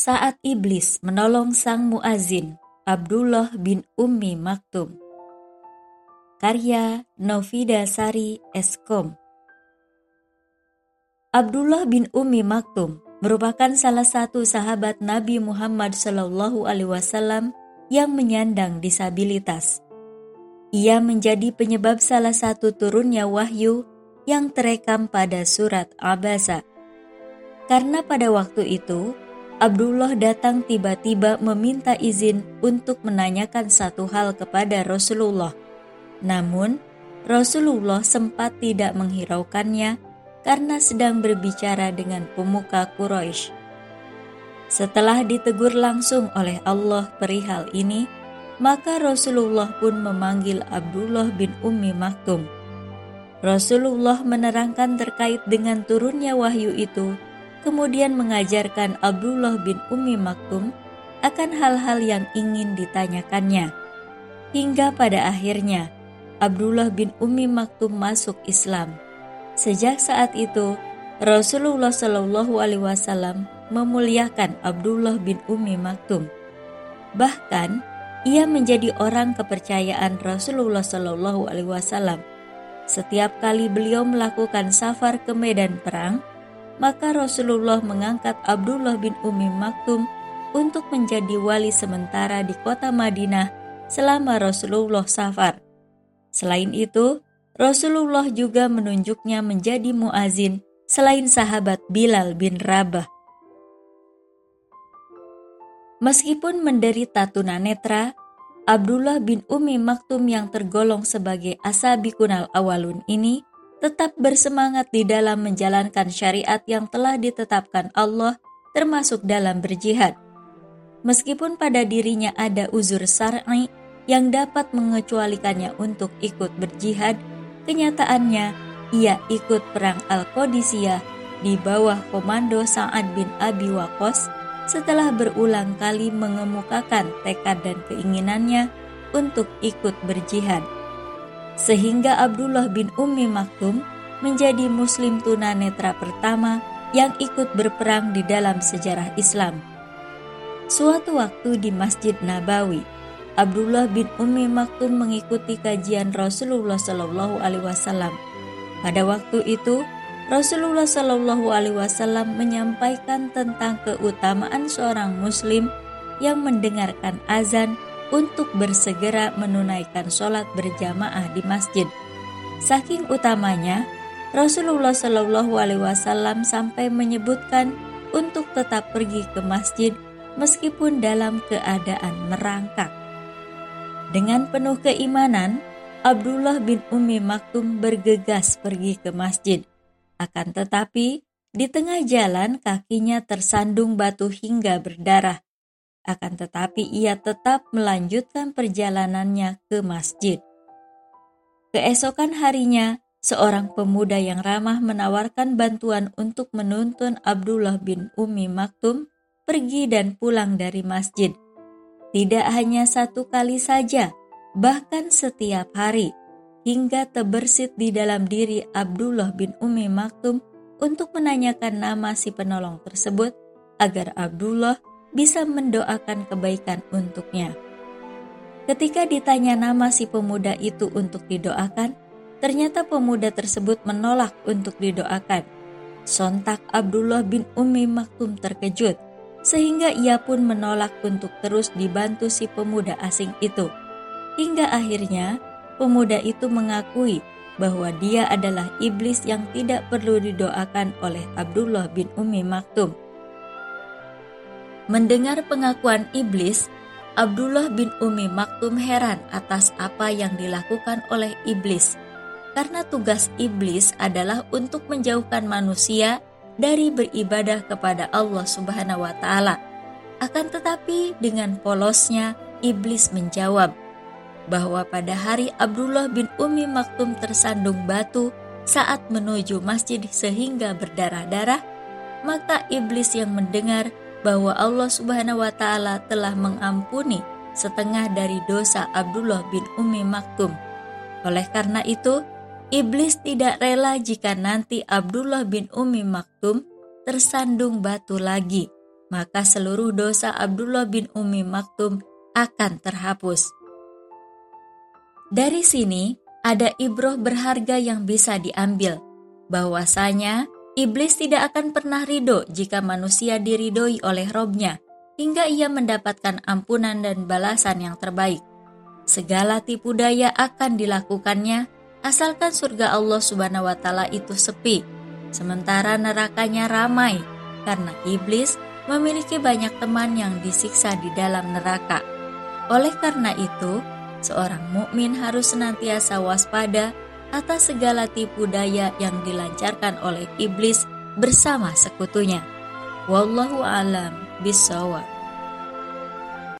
saat iblis menolong sang muazin Abdullah bin Ummi Maktum. Karya Novida Sari Eskom. Abdullah bin Ummi Maktum merupakan salah satu sahabat Nabi Muhammad Shallallahu Alaihi Wasallam yang menyandang disabilitas. Ia menjadi penyebab salah satu turunnya wahyu yang terekam pada surat Abasa. Karena pada waktu itu, Abdullah datang tiba-tiba meminta izin untuk menanyakan satu hal kepada Rasulullah. Namun, Rasulullah sempat tidak menghiraukannya karena sedang berbicara dengan pemuka Quraisy. Setelah ditegur langsung oleh Allah perihal ini, maka Rasulullah pun memanggil Abdullah bin Ummi Maktum. Rasulullah menerangkan terkait dengan turunnya wahyu itu, kemudian mengajarkan Abdullah bin Ummi Maktum akan hal-hal yang ingin ditanyakannya. Hingga pada akhirnya, Abdullah bin Ummi Maktum masuk Islam. Sejak saat itu, Rasulullah Shallallahu Alaihi Wasallam memuliakan Abdullah bin Ummi Maktum. Bahkan, ia menjadi orang kepercayaan Rasulullah Shallallahu Alaihi Wasallam. Setiap kali beliau melakukan safar ke medan perang, maka Rasulullah mengangkat Abdullah bin Umi Maktum untuk menjadi wali sementara di kota Madinah selama Rasulullah safar. Selain itu, Rasulullah juga menunjuknya menjadi muazin selain sahabat Bilal bin Rabah. Meskipun menderita tunanetra, Abdullah bin Umi Maktum yang tergolong sebagai asabi kunal awalun ini tetap bersemangat di dalam menjalankan syariat yang telah ditetapkan Allah termasuk dalam berjihad. Meskipun pada dirinya ada uzur syar'i yang dapat mengecualikannya untuk ikut berjihad, kenyataannya ia ikut perang Al-Qadisiyah di bawah komando Sa'ad bin Abi Waqqas setelah berulang kali mengemukakan tekad dan keinginannya untuk ikut berjihad. Sehingga Abdullah bin Ummi Maktum menjadi muslim tunanetra pertama yang ikut berperang di dalam sejarah Islam. Suatu waktu di Masjid Nabawi, Abdullah bin Ummi Maktum mengikuti kajian Rasulullah Shallallahu Alaihi Wasallam. Pada waktu itu, Rasulullah Shallallahu Alaihi Wasallam menyampaikan tentang keutamaan seorang Muslim yang mendengarkan azan untuk bersegera menunaikan sholat berjamaah di masjid. Saking utamanya, Rasulullah Shallallahu Alaihi Wasallam sampai menyebutkan untuk tetap pergi ke masjid meskipun dalam keadaan merangkak. Dengan penuh keimanan, Abdullah bin Umi Maktum bergegas pergi ke masjid. Akan tetapi, di tengah jalan kakinya tersandung batu hingga berdarah. Akan tetapi ia tetap melanjutkan perjalanannya ke masjid. Keesokan harinya, seorang pemuda yang ramah menawarkan bantuan untuk menuntun Abdullah bin Umi Maktum pergi dan pulang dari masjid. Tidak hanya satu kali saja, bahkan setiap hari hingga terbersit di dalam diri Abdullah bin Umi Maktum untuk menanyakan nama si penolong tersebut agar Abdullah bisa mendoakan kebaikan untuknya. Ketika ditanya nama si pemuda itu untuk didoakan, ternyata pemuda tersebut menolak untuk didoakan. Sontak Abdullah bin Umi Maktum terkejut, sehingga ia pun menolak untuk terus dibantu si pemuda asing itu. Hingga akhirnya pemuda itu mengakui bahwa dia adalah iblis yang tidak perlu didoakan oleh Abdullah bin Umi Maktum. Mendengar pengakuan iblis, Abdullah bin Umi Maktum heran atas apa yang dilakukan oleh iblis. Karena tugas iblis adalah untuk menjauhkan manusia dari beribadah kepada Allah Subhanahu wa taala. Akan tetapi dengan polosnya iblis menjawab, bahwa pada hari Abdullah bin Umi Maktum tersandung batu saat menuju masjid sehingga berdarah-darah, maka iblis yang mendengar bahwa Allah Subhanahu wa taala telah mengampuni setengah dari dosa Abdullah bin Umi Maktum. Oleh karena itu, iblis tidak rela jika nanti Abdullah bin Umi Maktum tersandung batu lagi. maka seluruh dosa Abdullah bin Umi Maktum akan terhapus. Dari sini, ada ibroh berharga yang bisa diambil, bahwasanya iblis tidak akan pernah ridho jika manusia diridhoi oleh robnya, hingga ia mendapatkan ampunan dan balasan yang terbaik. Segala tipu daya akan dilakukannya, asalkan surga Allah Subhanahu wa Ta'ala itu sepi, sementara nerakanya ramai, karena iblis memiliki banyak teman yang disiksa di dalam neraka. Oleh karena itu, seorang mukmin harus senantiasa waspada atas segala tipu daya yang dilancarkan oleh iblis bersama sekutunya. Wallahu alam bisawab.